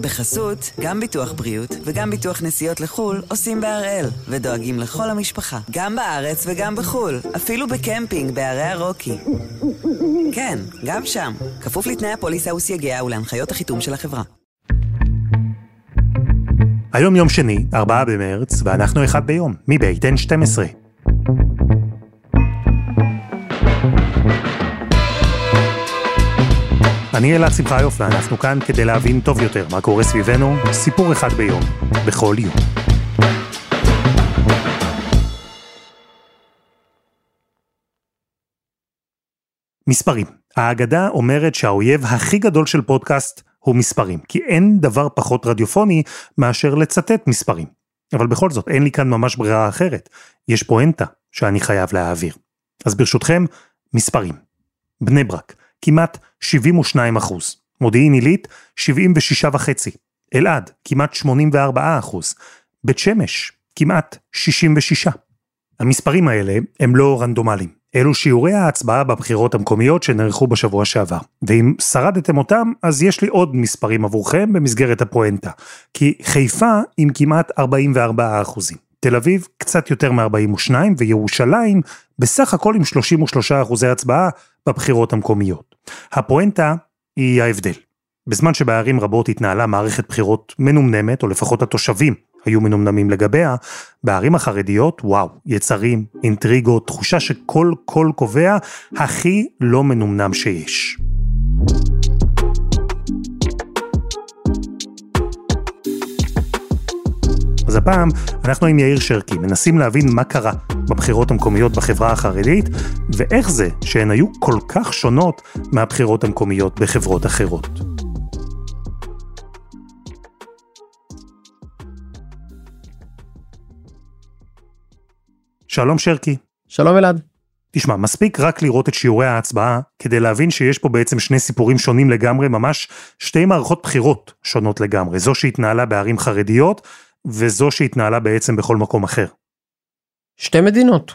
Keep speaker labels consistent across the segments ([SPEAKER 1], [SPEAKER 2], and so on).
[SPEAKER 1] בחסות, גם ביטוח בריאות וגם ביטוח נסיעות לחו"ל עושים בהראל, ודואגים לכל המשפחה, גם בארץ וגם בחו"ל, אפילו בקמפינג בערי הרוקי. כן, גם שם, כפוף לתנאי הפוליסה וסייגיה ולהנחיות החיתום של החברה.
[SPEAKER 2] היום יום שני, 4 במרץ, ואנחנו אחד ביום, מבית N12. אני אלעד שמחיוף ואנחנו כאן כדי להבין טוב יותר מה קורה סביבנו, סיפור אחד ביום, בכל יום. מספרים. האגדה אומרת שהאויב הכי גדול של פודקאסט הוא מספרים, כי אין דבר פחות רדיופוני מאשר לצטט מספרים. אבל בכל זאת, אין לי כאן ממש ברירה אחרת. יש פואנטה שאני חייב להעביר. אז ברשותכם, מספרים. בני ברק, כמעט 72 אחוז. מודיעין עילית, 76 וחצי. אלעד, כמעט 84 אחוז. בית שמש, כמעט 66. המספרים האלה הם לא רנדומליים. אלו שיעורי ההצבעה בבחירות המקומיות שנערכו בשבוע שעבר. ואם שרדתם אותם, אז יש לי עוד מספרים עבורכם במסגרת הפואנטה. כי חיפה עם כמעט 44 אחוזים. תל אביב קצת יותר מ-42 וירושלים בסך הכל עם 33 אחוזי הצבעה בבחירות המקומיות. הפואנטה היא ההבדל. בזמן שבערים רבות התנהלה מערכת בחירות מנומנמת, או לפחות התושבים היו מנומנמים לגביה, בערים החרדיות, וואו, יצרים, אינטריגות, תחושה שכל קול קובע הכי לא מנומנם שיש. אז הפעם אנחנו עם יאיר שרקי מנסים להבין מה קרה בבחירות המקומיות בחברה החרדית, ואיך זה שהן היו כל כך שונות מהבחירות המקומיות בחברות אחרות. שלום שרקי.
[SPEAKER 3] שלום אלעד.
[SPEAKER 2] תשמע, מספיק רק לראות את שיעורי ההצבעה כדי להבין שיש פה בעצם שני סיפורים שונים לגמרי, ממש שתי מערכות בחירות שונות לגמרי, זו שהתנהלה בערים חרדיות וזו שהתנהלה בעצם בכל מקום אחר.
[SPEAKER 3] שתי מדינות.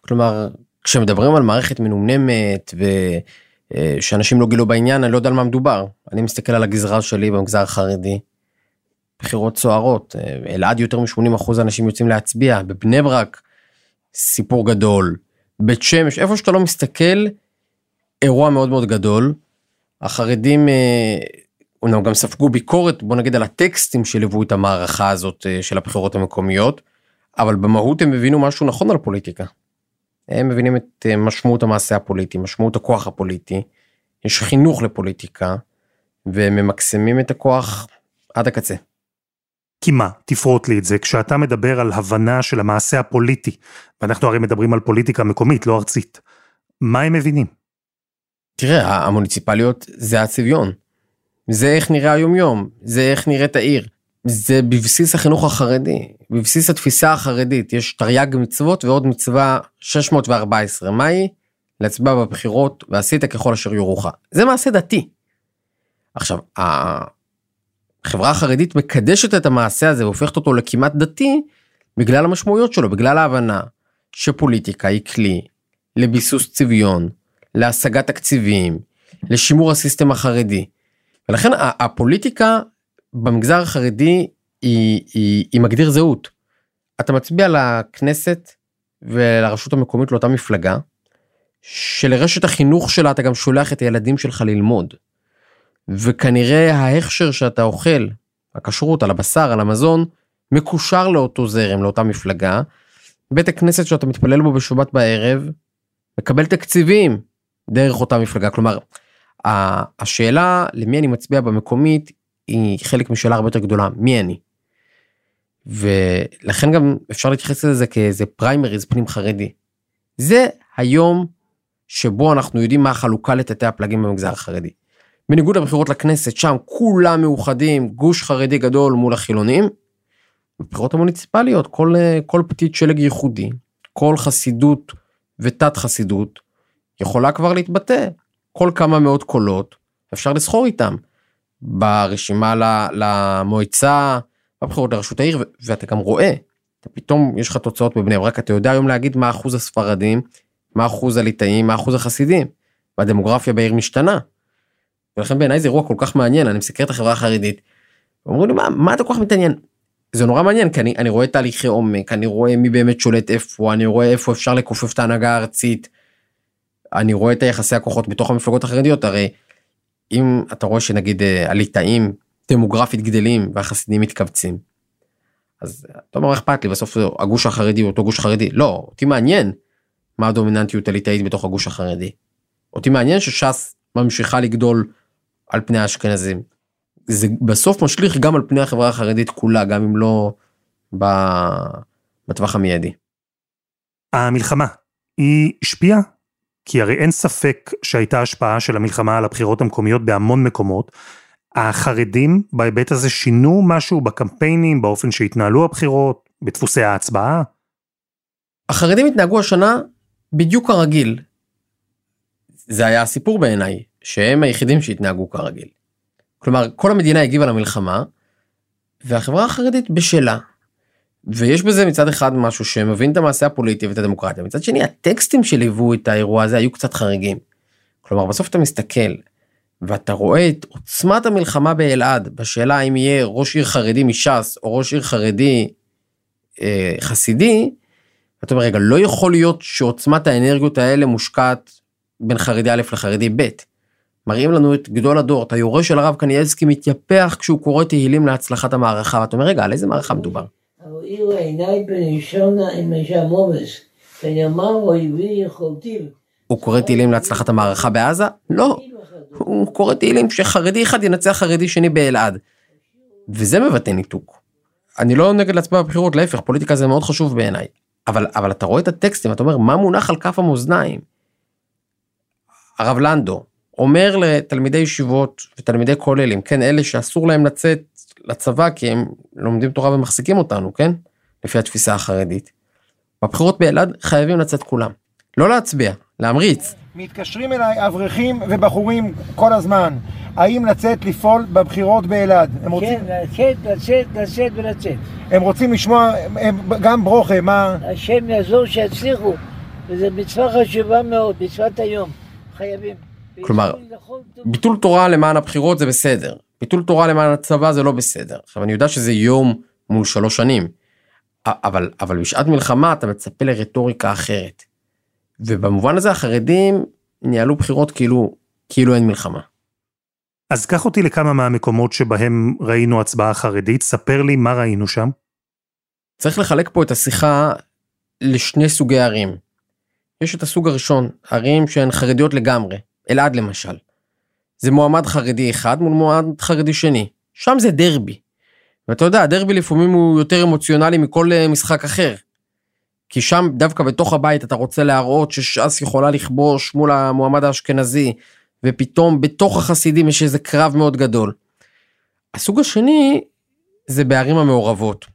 [SPEAKER 3] כלומר, כשמדברים על מערכת מנומנמת ושאנשים לא גילו בעניין, אני לא יודע על מה מדובר. אני מסתכל על הגזרה שלי במגזר החרדי. בחירות סוערות, אלעד יותר מ-80% אנשים יוצאים להצביע, בבני ברק סיפור גדול, בית שמש, איפה שאתה לא מסתכל, אירוע מאוד מאוד גדול. החרדים אומנם גם ספגו ביקורת בוא נגיד על הטקסטים שליוו את המערכה הזאת אה, של הבחירות המקומיות, אבל במהות הם הבינו משהו נכון על פוליטיקה. הם מבינים את אה, משמעות המעשה הפוליטי, משמעות הכוח הפוליטי, יש חינוך לפוליטיקה, והם ממקסמים את הכוח עד הקצה.
[SPEAKER 2] כי מה, תפרוט לי את זה, כשאתה מדבר על הבנה של המעשה הפוליטי, ואנחנו הרי מדברים על פוליטיקה מקומית, לא ארצית, מה הם מבינים?
[SPEAKER 3] תראה, המוניציפליות זה הצביון. זה איך נראה היומיום, זה איך נראית העיר. זה בבסיס החינוך החרדי, בבסיס התפיסה החרדית, יש תרי"ג מצוות ועוד מצווה 614, מהי? להצביע בבחירות ועשית ככל אשר יורוך. זה מעשה דתי. עכשיו, החברה החרדית מקדשת את המעשה הזה והופכת אותו לכמעט דתי בגלל המשמעויות שלו, בגלל ההבנה שפוליטיקה היא כלי לביסוס צביון, להשגת תקציבים, לשימור הסיסטם החרדי. ולכן הפוליטיקה במגזר החרדי היא, היא, היא מגדיר זהות. אתה מצביע לכנסת ולרשות המקומית לאותה מפלגה, שלרשת החינוך שלה אתה גם שולח את הילדים שלך ללמוד. וכנראה ההכשר שאתה אוכל, הכשרות על הבשר, על המזון, מקושר לאותו זרם, לאותה מפלגה. בית הכנסת שאתה מתפלל בו בשבת בערב, מקבל תקציבים דרך אותה מפלגה. כלומר, השאלה למי אני מצביע במקומית היא חלק משאלה הרבה יותר גדולה, מי אני? ולכן גם אפשר להתייחס לזה כאיזה פריימריז פנים חרדי. זה היום שבו אנחנו יודעים מה החלוקה לתתי הפלגים במגזר החרדי. בניגוד לבחירות לכנסת, שם כולם מאוחדים, גוש חרדי גדול מול החילונים. בבחירות המוניציפליות, כל, כל פתית שלג ייחודי, כל חסידות ותת חסידות, יכולה כבר להתבטא. כל כמה מאות קולות, אפשר לסחור איתם. ברשימה למועצה, בבחירות לראשות העיר, ואתה גם רואה, אתה פתאום יש לך תוצאות בבני ברק, אתה יודע היום להגיד מה אחוז הספרדים, מה אחוז הליטאים, מה אחוז החסידים, והדמוגרפיה בעיר משתנה. ולכן בעיניי זה אירוע כל כך מעניין, אני מסקר את החברה החרדית, אומרים לי מה, מה אתה כל כך מתעניין? זה נורא מעניין כי אני, אני רואה תהליכי עומק, אני רואה מי באמת שולט איפה, אני רואה איפה אפשר לכופף את ההנהגה הארצית, אני רואה את היחסי הכוחות בתוך המפלגות החרדיות, הרי אם אתה רואה שנגיד אה, הליטאים דמוגרפית גדלים והחסידים מתכווצים, אז אתה אומר אכפת לי בסוף הגוש החרדי הוא אותו גוש חרדי, לא, אותי מעניין מה הדומיננטיות הליטאית בתוך הגוש החרדי. אותי מעניין שש"ס ממשיכה לגדול על פני האשכנזים. זה בסוף משליך גם על פני החברה החרדית כולה, גם אם לא בטווח המיידי.
[SPEAKER 2] המלחמה, היא השפיעה? כי הרי אין ספק שהייתה השפעה של המלחמה על הבחירות המקומיות בהמון מקומות. החרדים בהיבט הזה שינו משהו בקמפיינים, באופן שהתנהלו הבחירות, בדפוסי ההצבעה?
[SPEAKER 3] החרדים התנהגו השנה בדיוק כרגיל. זה היה הסיפור בעיניי, שהם היחידים שהתנהגו כרגיל. כלומר, כל המדינה הגיבה למלחמה, והחברה החרדית בשלה. ויש בזה מצד אחד משהו שמבין את המעשה הפוליטי ואת הדמוקרטיה, מצד שני הטקסטים שליוו את האירוע הזה היו קצת חריגים. כלומר, בסוף אתה מסתכל, ואתה רואה את עוצמת המלחמה באלעד, בשאלה אם יהיה ראש עיר חרדי מש"ס או ראש עיר חרדי אה, חסידי, אתה אומר, רגע, לא יכול להיות שעוצמת האנרגיות האלה מושקעת בין חרדי א' לחרדי ב'. מראים לנו את גדול הדור, את היורש של הרב קניאלסקי מתייפח כשהוא קורא תהילים להצלחת המערכה, ואתה אומר, רגע, על איזה מערכה מדובר? הוא קורא תהילים להצלחת המערכה בעזה? לא. הוא קורא תהילים שחרדי אחד ינצח חרדי שני באלעד. וזה מבטא ניתוק. אני לא נגד להצביע בבחירות, להפך, פוליטיקה זה מאוד חשוב בעיניי. אבל, אבל אתה רואה את הטקסטים, אתה אומר, מה מונח על כף המאזניים? הרב לנדו אומר לתלמידי ישיבות ותלמידי כוללים, כן, אלה שאסור להם לצאת לצבא כי הם לומדים תורה ומחזיקים אותנו, כן? לפי התפיסה החרדית. בבחירות באלעד חייבים לצאת כולם. לא להצביע, להמריץ.
[SPEAKER 4] מתקשרים אליי אברכים ובחורים כל הזמן, האם לצאת לפעול בבחירות באלעד?
[SPEAKER 5] הם רוצים... כן, לצאת, לצאת, לצאת ולצאת.
[SPEAKER 4] הם רוצים לשמוע, הם, גם ברוכה, מה...
[SPEAKER 5] השם יעזור שיצליחו, וזו מצווה חשובה מאוד, מצוות היום, חייבים.
[SPEAKER 3] כלומר, ביטול תורה למען הבחירות זה בסדר, ביטול תורה למען הצבא זה לא בסדר. עכשיו אני יודע שזה יום מול שלוש שנים, אבל, אבל בשעת מלחמה אתה מצפה לרטוריקה אחרת. ובמובן הזה החרדים ניהלו בחירות כאילו, כאילו אין מלחמה.
[SPEAKER 2] אז קח אותי לכמה מהמקומות שבהם ראינו הצבעה חרדית, ספר לי מה ראינו שם.
[SPEAKER 3] צריך לחלק פה את השיחה לשני סוגי ערים. יש את הסוג הראשון, ערים שהן חרדיות לגמרי, אלעד למשל. זה מועמד חרדי אחד מול מועמד חרדי שני. שם זה דרבי. ואתה יודע, דרבי לפעמים הוא יותר אמוציונלי מכל אה, משחק אחר. כי שם דווקא בתוך הבית אתה רוצה להראות שש"ס יכולה לכבוש מול המועמד האשכנזי, ופתאום בתוך החסידים יש איזה קרב מאוד גדול. הסוג השני זה בערים המעורבות.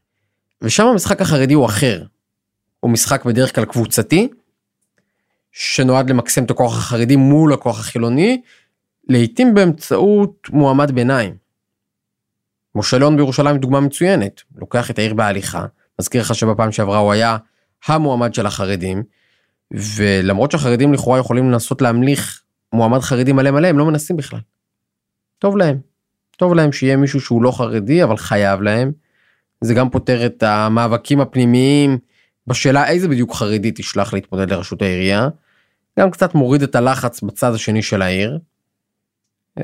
[SPEAKER 3] ושם המשחק החרדי הוא אחר. הוא משחק בדרך כלל קבוצתי, שנועד למקסם את הכוח החרדי מול הכוח החילוני, לעתים באמצעות מועמד ביניים. משה ליאון בירושלים דוגמה מצוינת, לוקח את העיר בהליכה, מזכיר לך שבפעם שעברה הוא היה המועמד של החרדים, ולמרות שהחרדים לכאורה יכולים לנסות להמליך מועמד חרדי מלא מלא, הם לא מנסים בכלל. טוב להם. טוב להם שיהיה מישהו שהוא לא חרדי, אבל חייב להם. זה גם פותר את המאבקים הפנימיים בשאלה איזה בדיוק חרדי תשלח להתמודד לראשות העירייה. גם קצת מוריד את הלחץ בצד השני של העיר. אה,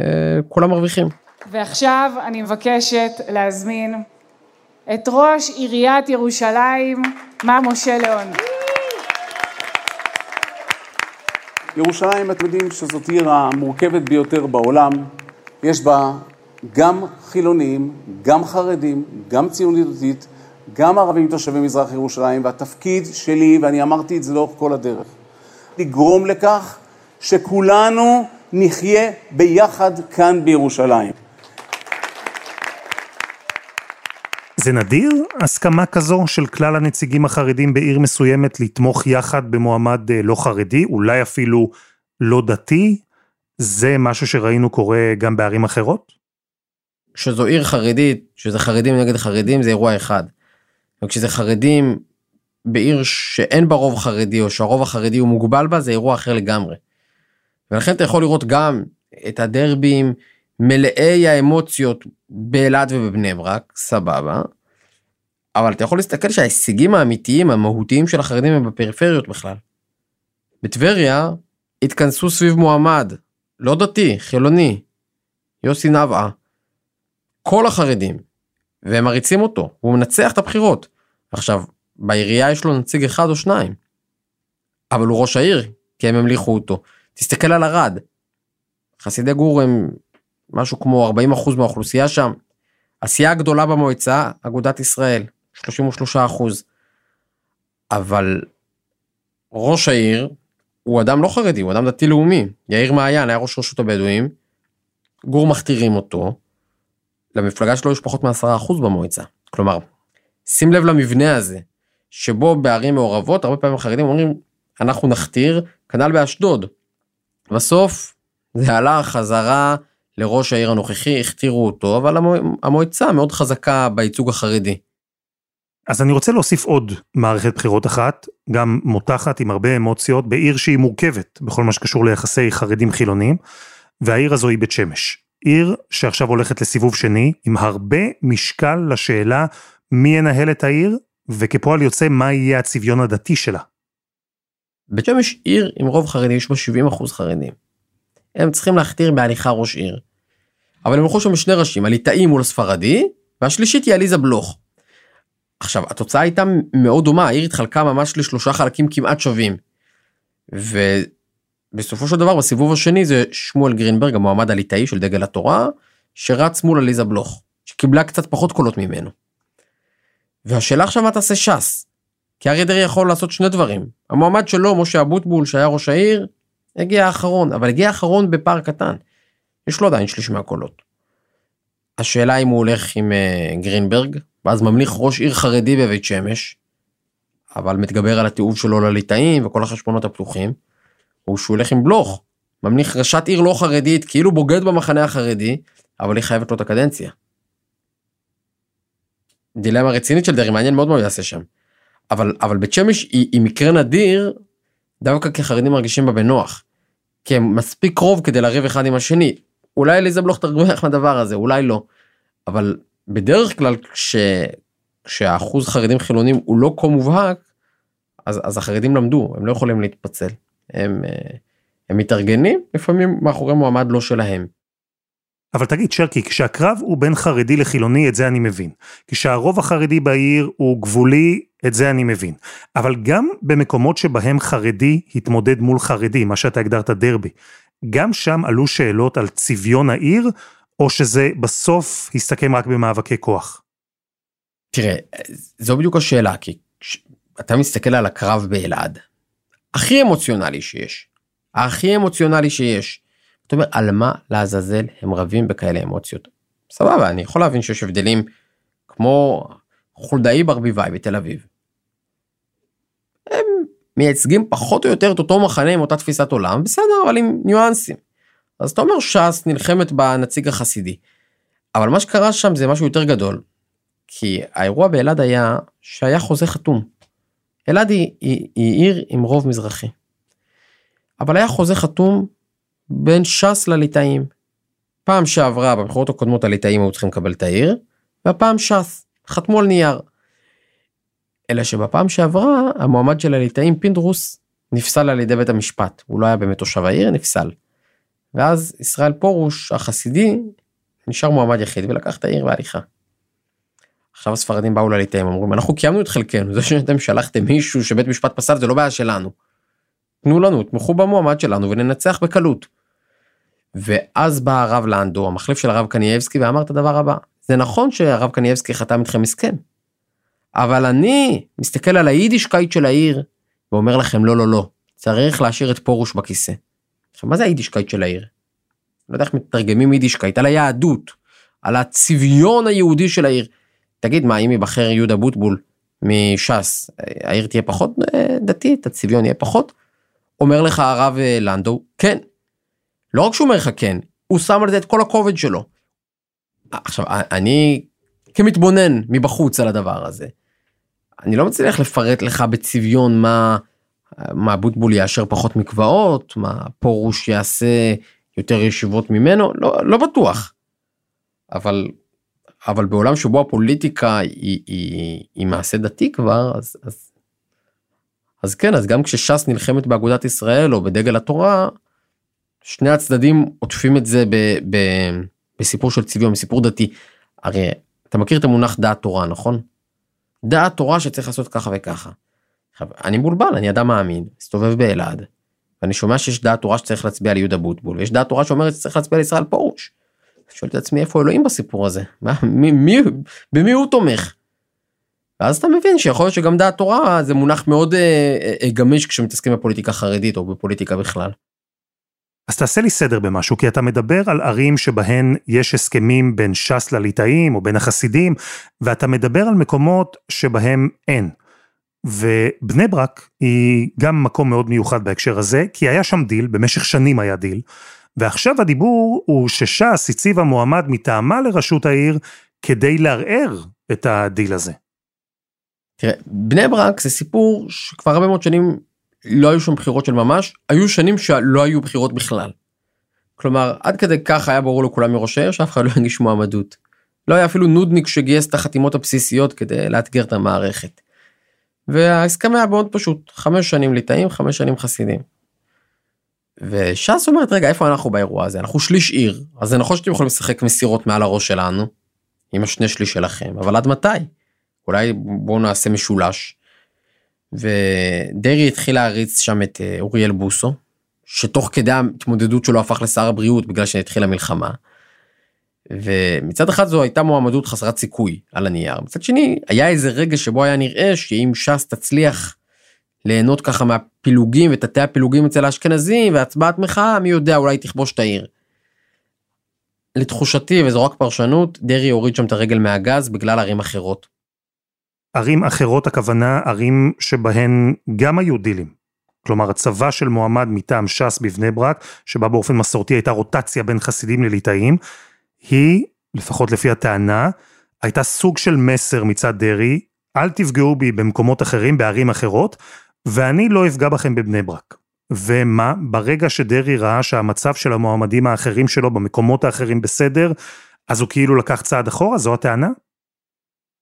[SPEAKER 3] כולם מרוויחים.
[SPEAKER 6] ועכשיו אני מבקשת להזמין את ראש עיריית ירושלים, מר משה ליאון.
[SPEAKER 7] ירושלים, אתם יודעים שזאת עיר המורכבת ביותר בעולם. יש בה גם חילונים, גם חרדים, גם ציונית דתית, גם ערבים תושבי מזרח ירושלים, והתפקיד שלי, ואני אמרתי את זה לאורך כל הדרך, לגרום לכך שכולנו נחיה ביחד כאן בירושלים.
[SPEAKER 2] זה נדיר הסכמה כזו של כלל הנציגים החרדים בעיר מסוימת לתמוך יחד במועמד אה, לא חרדי, אולי אפילו לא דתי? זה משהו שראינו קורה גם בערים אחרות?
[SPEAKER 3] כשזו עיר חרדית, שזה חרדים נגד חרדים, זה אירוע אחד. וכשזה חרדים בעיר שאין בה רוב חרדי, או שהרוב החרדי הוא מוגבל בה, זה אירוע אחר לגמרי. ולכן אתה יכול לראות גם את הדרבים מלאי האמוציות באילת ובבני ברק, סבבה. אבל אתה יכול להסתכל שההישגים האמיתיים, המהותיים של החרדים הם בפריפריות בכלל. בטבריה התכנסו סביב מועמד, לא דתי, חילוני, יוסי נבעה. כל החרדים, והם מריצים אותו, הוא מנצח את הבחירות. עכשיו, בעירייה יש לו נציג אחד או שניים. אבל הוא ראש העיר, כי הם המליכו אותו. תסתכל על ערד. חסידי גור הם משהו כמו 40% מהאוכלוסייה שם. הסיעה הגדולה במועצה, אגודת ישראל, 33%. אבל ראש העיר הוא אדם לא חרדי, הוא אדם דתי לאומי. יאיר מעיין היה ראש רשות הבדואים, גור מכתירים אותו, למפלגה שלו יש פחות מ-10% במועצה. כלומר, שים לב למבנה הזה, שבו בערים מעורבות, הרבה פעמים החרדים אומרים, אנחנו נכתיר, כנ"ל באשדוד. בסוף זה הלך חזרה לראש העיר הנוכחי, הכתירו אותו, אבל המועצה מאוד חזקה בייצוג החרדי.
[SPEAKER 2] אז אני רוצה להוסיף עוד מערכת בחירות אחת, גם מותחת עם הרבה אמוציות, בעיר שהיא מורכבת בכל מה שקשור ליחסי חרדים חילונים, והעיר הזו היא בית שמש. עיר שעכשיו הולכת לסיבוב שני, עם הרבה משקל לשאלה מי ינהל את העיר, וכפועל יוצא מה יהיה הצביון הדתי שלה.
[SPEAKER 3] בית שמש עיר עם רוב חרדי, יש בה 70 אחוז חרדים. הם צריכים להכתיר בהליכה ראש עיר. אבל הם הלכו שם בשני ראשים, הליטאי מול הספרדי, והשלישית היא עליזה בלוך. עכשיו, התוצאה הייתה מאוד דומה, העיר התחלקה ממש לשלושה חלקים כמעט שווים. ובסופו של דבר, בסיבוב השני זה שמואל גרינברג, המועמד הליטאי של דגל התורה, שרץ מול עליזה בלוך, שקיבלה קצת פחות קולות ממנו. והשאלה עכשיו מה תעשה ש"ס? כי אריה דרעי יכול לעשות שני דברים. המועמד שלו, משה אבוטבול, שהיה ראש העיר, הגיע האחרון, אבל הגיע האחרון בפער קטן. יש לו עדיין שליש מהקולות. השאלה אם הוא הולך עם uh, גרינברג, ואז ממליך ראש עיר חרדי בבית שמש, אבל מתגבר על התיעוב שלו לליטאים וכל החשבונות הפתוחים, או שהוא הולך עם בלוך, ממליך ראשת עיר לא חרדית, כאילו בוגד במחנה החרדי, אבל היא חייבת לו את הקדנציה. דילמה רצינית של דרעי, מעניין מאוד מה הוא יעשה שם. אבל, אבל בית שמש היא, היא מקרה נדיר, דווקא כי החרדים מרגישים בה בנוח. כי הם מספיק קרוב כדי לריב אחד עם השני. אולי אליזה בלוך תרוויח מהדבר הזה, אולי לא. אבל בדרך כלל כש... כשהאחוז חרדים חילונים הוא לא כה מובהק, אז, אז החרדים למדו, הם לא יכולים להתפצל. הם, אה, הם מתארגנים לפעמים מאחורי מועמד לא שלהם.
[SPEAKER 2] אבל תגיד, שרקי, כשהקרב הוא בין חרדי לחילוני, את זה אני מבין. כשהרוב החרדי בעיר הוא גבולי, את זה אני מבין. אבל גם במקומות שבהם חרדי התמודד מול חרדי, מה שאתה הגדרת דרבי, גם שם עלו שאלות על צביון העיר, או שזה בסוף הסתכם רק במאבקי כוח?
[SPEAKER 3] תראה, זו בדיוק השאלה, כי אתה מסתכל על הקרב באלעד, הכי אמוציונלי שיש, הכי אמוציונלי שיש. אתה אומר, על מה לעזאזל הם רבים בכאלה אמוציות? סבבה, אני יכול להבין שיש הבדלים כמו חולדאי ברביבאי בתל אביב. הם מייצגים פחות או יותר את אותו מחנה עם אותה תפיסת עולם, בסדר, אבל עם ניואנסים. אז אתה אומר ש"ס נלחמת בנציג החסידי. אבל מה שקרה שם זה משהו יותר גדול. כי האירוע באלעד היה שהיה חוזה חתום. אלעד היא, היא, היא עיר עם רוב מזרחי. אבל היה חוזה חתום בין ש"ס לליטאים. פעם שעברה בבחירות הקודמות הליטאים היו צריכים לקבל את העיר, והפעם ש"ס. חתמו על נייר. אלא שבפעם שעברה המועמד של הליטאים פינדרוס נפסל על ידי בית המשפט. הוא לא היה באמת תושב העיר, נפסל. ואז ישראל פרוש החסידי נשאר מועמד יחיד ולקח את העיר בהליכה. עכשיו הספרדים באו לליטאים אומרים אנחנו קיימנו את חלקנו זה שאתם שלחתם מישהו שבית משפט פסל זה לא בעיה שלנו. תנו לנו תמכו במועמד שלנו וננצח בקלות. ואז בא הרב לנדו המחליף של הרב קנייבסקי ואמר את הדבר הבא זה נכון שהרב קנייבסקי חתם איתכם הסכם. אבל אני מסתכל על היידישקייט של העיר ואומר לכם לא לא לא צריך להשאיר את פרוש בכיסא. עכשיו מה זה היידישקייט של העיר? לא יודע איך מתרגמים יידישקייט על היהדות על הצביון היהודי של העיר. תגיד מה אם ייבחר יהודה בוטבול מש"ס העיר תהיה פחות אה, דתית הצביון יהיה פחות. אומר לך הרב אה, לנדו כן. לא רק שהוא אומר לך כן הוא שם על זה את כל הכובד שלו. עכשיו אני כמתבונן מבחוץ על הדבר הזה. אני לא מצליח לפרט לך בצביון מה מה בוטבול יאשר פחות מקוואות מה פורוש יעשה יותר ישיבות ממנו? לא, לא בטוח. אבל, אבל בעולם שבו הפוליטיקה היא, היא, היא מעשה דתי כבר, אז, אז, אז כן, אז גם כשש"ס נלחמת באגודת ישראל או בדגל התורה, שני הצדדים עוטפים את זה ב, ב, בסיפור של צביון, בסיפור דתי. הרי אתה מכיר את המונח דעת תורה, נכון? דעת תורה שצריך לעשות ככה וככה. אני מבולבל, אני אדם מאמין, מסתובב באלעד, ואני שומע שיש דעת תורה שצריך להצביע על יהודה בוטבול, ויש דעת תורה שאומרת שצריך להצביע על ישראל פרוש. שואל את עצמי איפה אלוהים בסיפור הזה? מה, מי, מי, במי הוא תומך? ואז אתה מבין שיכול להיות שגם דעת תורה זה מונח מאוד אה, אה, גמיש כשמתעסקים בפוליטיקה חרדית או בפוליטיקה בכלל.
[SPEAKER 2] אז תעשה לי סדר במשהו, כי אתה מדבר על ערים שבהן יש הסכמים בין ש"ס לליטאים או בין החסידים, ואתה מדבר על מקומות שבהם אין. ובני ברק היא גם מקום מאוד מיוחד בהקשר הזה, כי היה שם דיל, במשך שנים היה דיל, ועכשיו הדיבור הוא שש"ס הציבה מועמד מטעמה לראשות העיר כדי לערער את הדיל הזה.
[SPEAKER 3] תראה, בני ברק זה סיפור שכבר הרבה מאוד שנים לא היו שם בחירות של ממש, היו שנים שלא היו בחירות בכלל. כלומר, עד כדי כך היה ברור לכולם מראש העיר שאף אחד לא יגיש מועמדות. לא היה אפילו נודניק שגייס את החתימות הבסיסיות כדי לאתגר את המערכת. וההסכם היה מאוד פשוט, חמש שנים ליטאים, חמש שנים חסידים. וש"ס אומרת, רגע, איפה אנחנו באירוע הזה? אנחנו שליש עיר, אז זה נכון שאתם יכולים לשחק מסירות מעל הראש שלנו, עם השני שליש שלכם, אבל עד מתי? אולי בואו נעשה משולש. ודרעי התחיל להריץ שם את אה, אוריאל בוסו, שתוך כדי ההתמודדות שלו הפך לשר הבריאות בגלל שהתחילה מלחמה. ומצד אחד זו הייתה מועמדות חסרת סיכוי על הנייר, מצד שני היה איזה רגע שבו היה נראה שאם ש"ס תצליח ליהנות ככה מהפילוגים ותתי הפילוגים אצל האשכנזים והצבעת מחאה מי יודע אולי תכבוש את העיר. לתחושתי וזו רק פרשנות דרעי הוריד שם את הרגל מהגז בגלל ערים אחרות.
[SPEAKER 2] ערים אחרות הכוונה ערים שבהן גם היו דילים. כלומר הצבה של מועמד מטעם ש"ס בבני ברק, שבה באופן מסורתי הייתה רוטציה בין חסידים לליטאים, היא, לפחות לפי הטענה, הייתה סוג של מסר מצד דרעי, אל תפגעו בי במקומות אחרים, בערים אחרות, ואני לא אפגע בכם בבני ברק. ומה, ברגע שדרעי ראה שהמצב של המועמדים האחרים שלו במקומות האחרים בסדר, אז הוא כאילו לקח צעד אחורה? זו הטענה?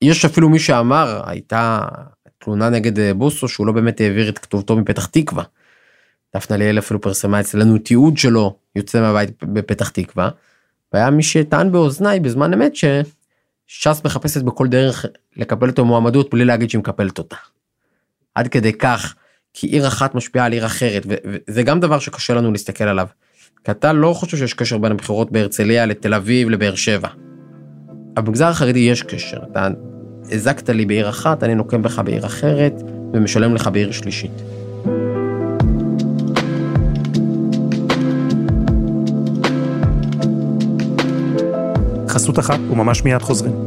[SPEAKER 3] יש אפילו מי שאמר, הייתה תלונה נגד אה, בוסו שהוא לא באמת העביר את כתובתו מפתח תקווה. דפנה ליאל אפילו פרסמה אצלנו תיעוד שלו יוצא מהבית בפתח תקווה. והיה מי שטען באוזניי בזמן אמת שש"ס מחפשת בכל דרך לקבל את המועמדות בלי להגיד שהיא מקפלת אותה. עד כדי כך, כי עיר אחת משפיעה על עיר אחרת, וזה גם דבר שקשה לנו להסתכל עליו. כי אתה לא חושב שיש קשר בין הבחירות בהרצליה לתל אביב לבאר שבע. במגזר החרדי יש קשר, אתה הזקת לי בעיר אחת, אני נוקם בך בעיר אחרת, ומשלם לך בעיר שלישית.
[SPEAKER 2] חסות אחת וממש מיד חוזרים.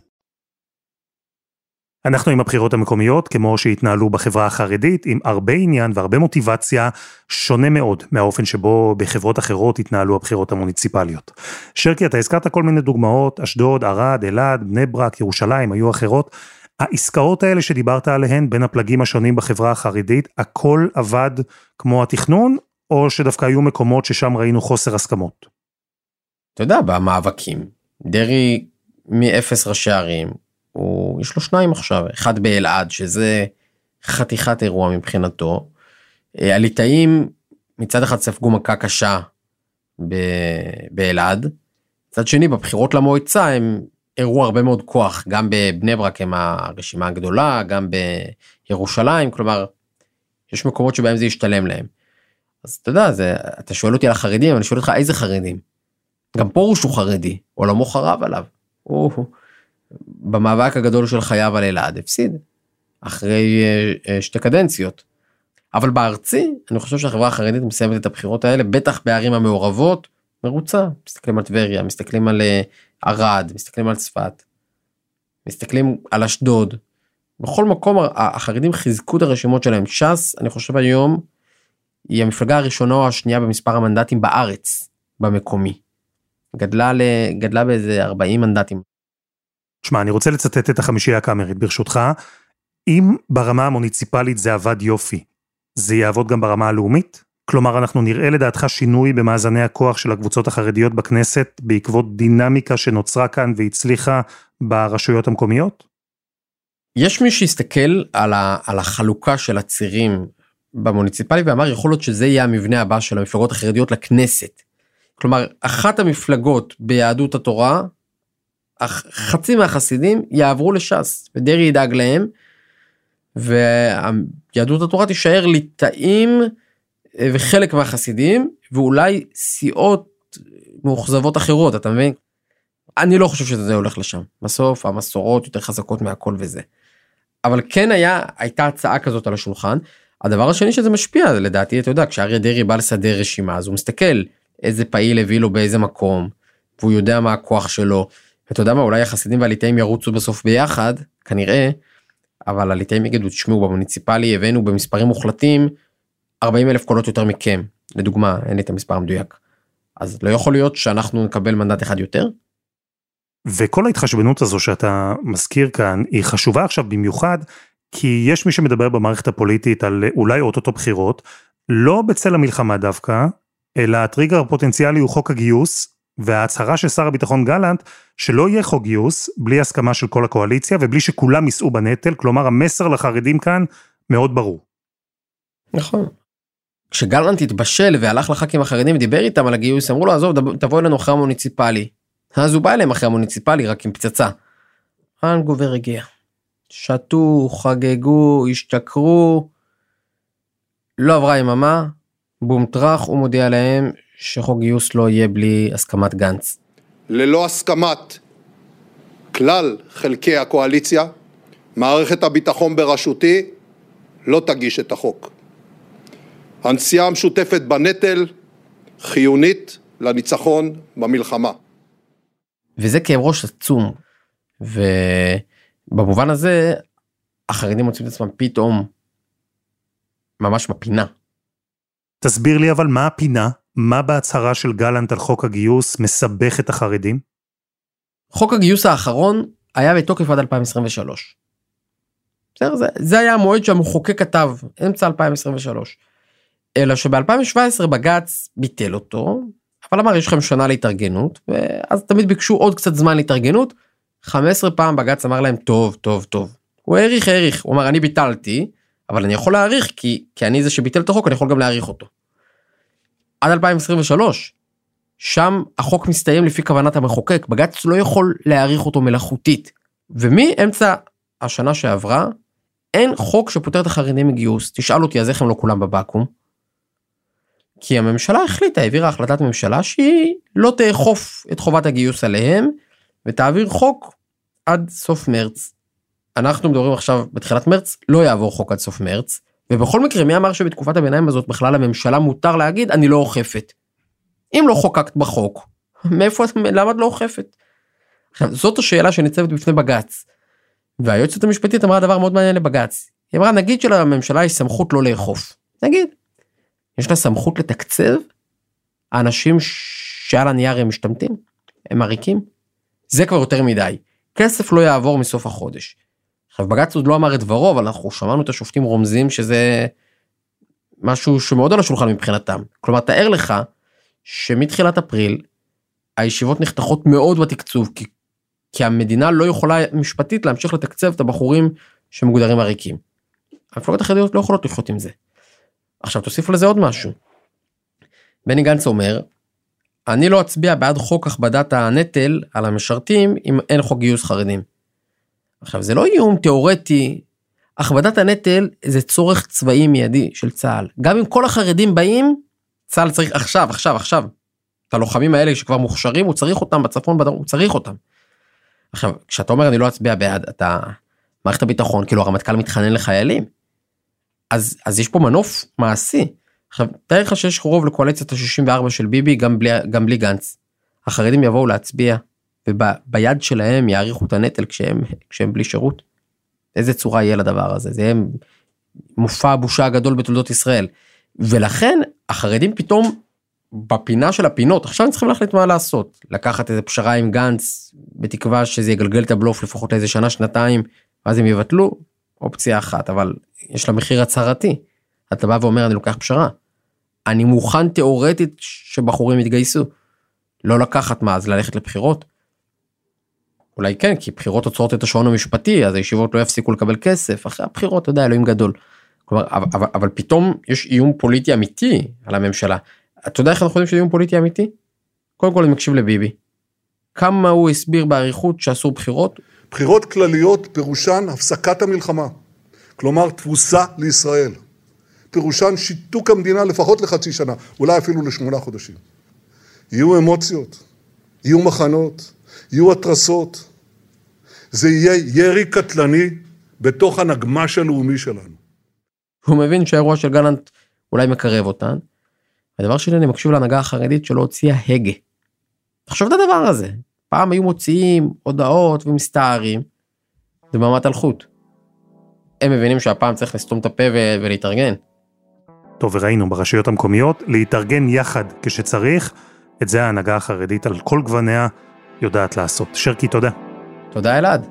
[SPEAKER 2] אנחנו עם הבחירות המקומיות, כמו שהתנהלו בחברה החרדית, עם הרבה עניין והרבה מוטיבציה, שונה מאוד מהאופן שבו בחברות אחרות התנהלו הבחירות המוניציפליות. שרקי, אתה הזכרת כל מיני דוגמאות, אשדוד, ערד, אלעד, בני ברק, ירושלים, היו אחרות. העסקאות האלה שדיברת עליהן בין הפלגים השונים בחברה החרדית, הכל עבד כמו התכנון, או שדווקא היו מקומות ששם ראינו חוסר הסכמות?
[SPEAKER 3] אתה יודע, במאבקים, דרעי מאפס ראשי ערים, הוא, יש לו שניים עכשיו, אחד באלעד, שזה חתיכת אירוע מבחינתו. אה, הליטאים מצד אחד ספגו מכה קשה באלעד, מצד שני בבחירות למועצה הם הראו הרבה מאוד כוח, גם בבני ברק הם הרשימה הגדולה, גם בירושלים, כלומר, יש מקומות שבהם זה ישתלם להם. אז אתה יודע, זה, אתה שואל אותי על החרדים, אני שואל אותך איזה חרדים. גם פרוש הוא חרדי, עולמו חרב עליו. הוא, במאבק הגדול של חייו על אלעד הפסיד אחרי אה, אה, שתי קדנציות. אבל בארצי אני חושב שהחברה החרדית מסיימת את הבחירות האלה בטח בערים המעורבות מרוצה, מסתכלים על טבריה, מסתכלים על אה, ערד, מסתכלים על צפת, מסתכלים על אשדוד. בכל מקום החרדים חיזקו את הרשימות שלהם. ש"ס, אני חושב היום, היא המפלגה הראשונה או השנייה במספר המנדטים בארץ, במקומי. גדלה, ל... גדלה באיזה 40 מנדטים.
[SPEAKER 2] שמע, אני רוצה לצטט את החמישייה הקאמרית, ברשותך. אם ברמה המוניציפלית זה עבד יופי, זה יעבוד גם ברמה הלאומית? כלומר, אנחנו נראה לדעתך שינוי במאזני הכוח של הקבוצות החרדיות בכנסת בעקבות דינמיקה שנוצרה כאן והצליחה ברשויות המקומיות?
[SPEAKER 3] יש מי שיסתכל על, ה, על החלוקה של הצירים במוניציפלי ואמר יכול להיות שזה יהיה המבנה הבא של המפלגות החרדיות לכנסת. כלומר, אחת המפלגות ביהדות התורה, חצי מהחסידים יעברו לש"ס ודרעי ידאג להם ויהדות התורה תישאר ליטאים אה, וחלק מהחסידים ואולי סיעות מאוכזבות אחרות אתה מבין? אני לא חושב שזה הולך לשם בסוף המסורות יותר חזקות מהכל וזה. אבל כן היה הייתה הצעה כזאת על השולחן. הדבר השני שזה משפיע לדעתי אתה יודע כשאריה דרעי בא לסדר רשימה אז הוא מסתכל איזה פעיל הביא לו באיזה מקום והוא יודע מה הכוח שלו. אתה יודע מה אולי החסידים והליטאים ירוצו בסוף ביחד כנראה אבל הליטאים יגידו תשמעו במוניציפלי הבאנו במספרים מוחלטים 40 אלף קולות יותר מכם לדוגמה אין לי את המספר המדויק. אז לא יכול להיות שאנחנו נקבל מנדט אחד יותר?
[SPEAKER 2] וכל ההתחשבנות הזו שאתה מזכיר כאן היא חשובה עכשיו במיוחד כי יש מי שמדבר במערכת הפוליטית על אולי אוטוטו בחירות, לא בצל המלחמה דווקא, אלא הטריגר הפוטנציאלי הוא חוק הגיוס, וההצהרה של שר הביטחון גלנט שלא יהיה חוק גיוס בלי הסכמה של כל הקואליציה ובלי שכולם יישאו בנטל, כלומר המסר לחרדים כאן מאוד ברור.
[SPEAKER 3] נכון. כשגלנט התבשל והלך לח"כים החרדים ודיבר איתם על הגיוס אמרו לו עזוב תבוא אלינו אחרי המוניציפלי. אז הוא בא אליהם אחרי המוניציפלי רק עם פצצה. האנגובר הגיע. שתו, חגגו, השתכרו. לא עברה יממה, בום טראח הוא מודיע להם שחוק גיוס לא יהיה בלי הסכמת גנץ.
[SPEAKER 8] ללא הסכמת כלל חלקי הקואליציה, מערכת הביטחון בראשותי לא תגיש את החוק. הנשיאה המשותפת בנטל חיונית לניצחון במלחמה.
[SPEAKER 3] וזה כאב ראש עצום. ובמובן הזה החרדים מוצאים את עצמם פתאום ממש בפינה.
[SPEAKER 2] תסביר לי אבל מה הפינה? מה בהצהרה של גלנט על חוק הגיוס מסבך את החרדים?
[SPEAKER 3] חוק הגיוס האחרון היה בתוקף עד 2023. בסדר? זה, זה היה המועד שהמחוקק כתב, אמצע 2023. אלא שב-2017 בג"ץ ביטל אותו, אבל אמר יש לכם שנה להתארגנות, ואז תמיד ביקשו עוד קצת זמן להתארגנות. 15 פעם בג"ץ אמר להם טוב, טוב, טוב. הוא העריך, העריך, הוא אמר אני ביטלתי, אבל אני יכול להעריך כי, כי אני זה שביטל את החוק, אני יכול גם להעריך אותו. עד 2023. שם החוק מסתיים לפי כוונת המחוקק, בג"ץ לא יכול להעריך אותו מלאכותית. ומאמצע השנה שעברה, אין חוק שפוטר את החרדים מגיוס. תשאל אותי, אז איך הם לא כולם בבקו"ם? כי הממשלה החליטה, העבירה החלטת ממשלה שהיא לא תאכוף את חובת הגיוס עליהם, ותעביר חוק עד סוף מרץ. אנחנו מדברים עכשיו בתחילת מרץ, לא יעבור חוק עד סוף מרץ, ובכל מקרה מי אמר שבתקופת הביניים הזאת בכלל הממשלה מותר להגיד אני לא אוכפת. אם לא חוקקת בחוק, מאיפה, למה את לא אוכפת? עכשיו זאת השאלה שניצבת בפני בג"ץ. והיועצת המשפטית אמרה דבר מאוד מעניין לבג"ץ. היא אמרה נגיד שלממשלה יש סמכות לא לאכוף. נגיד. יש לה סמכות לתקצב האנשים שעל הנייר הם משתמטים? הם עריקים? זה כבר יותר מדי. כסף לא יעבור מסוף החודש. עכשיו בג"ץ עוד לא אמר את דברו אבל אנחנו שמענו את השופטים רומזים שזה משהו שמאוד על השולחן מבחינתם. כלומר תאר לך שמתחילת אפריל הישיבות נחתכות מאוד בתקצוב כי, כי המדינה לא יכולה משפטית להמשיך לתקצב את הבחורים שמוגדרים עריקים. המפלגות החרדיות לא יכולות לחיות עם זה. עכשיו תוסיפו לזה עוד משהו. בני גנץ אומר אני לא אצביע בעד חוק הכבדת הנטל על המשרתים אם אין חוק גיוס חרדים. עכשיו זה לא איום תיאורטי, הכבדת הנטל זה צורך צבאי מיידי של צה"ל. גם אם כל החרדים באים, צה"ל צריך עכשיו, עכשיו, עכשיו. את הלוחמים האלה שכבר מוכשרים, הוא צריך אותם בצפון, בדרום, הוא צריך אותם. עכשיו, כשאתה אומר אני לא אצביע בעד, אתה... מערכת הביטחון, כאילו הרמטכ"ל מתחנן לחיילים. אז, אז יש פה מנוף מעשי. עכשיו, תאר לך שיש רוב לקואליציית ה-64 של ביבי גם בלי, גם בלי גנץ. החרדים יבואו להצביע, וביד שלהם יעריכו את הנטל כשהם, כשהם בלי שירות. איזה צורה יהיה לדבר הזה? זה יהיה מופע הבושה הגדול בתולדות ישראל. ולכן החרדים פתאום בפינה של הפינות, עכשיו הם צריכים להחליט מה לעשות. לקחת איזה פשרה עם גנץ, בתקווה שזה יגלגל את הבלוף לפחות לאיזה שנה, שנתיים, ואז הם יבטלו, אופציה אחת, אבל יש לה מחיר הצהרתי. אתה בא ואומר אני לוקח פשרה. אני מוכן תיאורטית שבחורים יתגייסו. לא לקחת מה אז ללכת לבחירות. אולי כן כי בחירות עוצרות את השעון המשפטי אז הישיבות לא יפסיקו לקבל כסף אחרי הבחירות אתה יודע אלוהים גדול. כלומר אבל, אבל פתאום יש איום פוליטי אמיתי על הממשלה. אתה יודע איך אנחנו יודעים שזה איום פוליטי אמיתי? קודם כל אני מקשיב לביבי. כמה הוא הסביר באריכות שאסור בחירות.
[SPEAKER 9] בחירות כלליות פירושן הפסקת המלחמה. כלומר תבוסה לישראל. פירושן שיתוק המדינה לפחות לחצי שנה, אולי אפילו לשמונה חודשים. יהיו אמוציות, יהיו מחנות, יהיו התרסות. זה יהיה ירי קטלני בתוך הנגמש הלאומי שלנו.
[SPEAKER 3] הוא מבין שהאירוע של גלנט אולי מקרב אותן. הדבר שני, אני מקשיב להנהגה החרדית שלא הוציאה הגה. תחשוב את הדבר הזה. פעם היו מוציאים הודעות ומסתערים, דממת אלחוט. הם מבינים שהפעם צריך לסתום את הפה ולהתארגן.
[SPEAKER 2] טוב, וראינו ברשויות המקומיות, להתארגן יחד כשצריך, את זה ההנהגה החרדית על כל גווניה יודעת לעשות. שרקי, תודה.
[SPEAKER 3] תודה אלעד.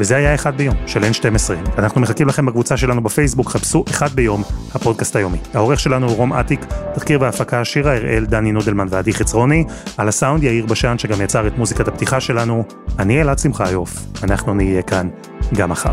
[SPEAKER 2] וזה היה אחד ביום של N12. אנחנו מחכים לכם בקבוצה שלנו בפייסבוק, חפשו אחד ביום, הפודקאסט היומי. העורך שלנו הוא רום אטיק, תחקיר והפקה שירה הראל, דני נודלמן ועדי חצרוני, על הסאונד יאיר בשן שגם יצר את מוזיקת הפתיחה שלנו. אני אלעד שמחיוף, אנחנו נהיה כאן גם מחר.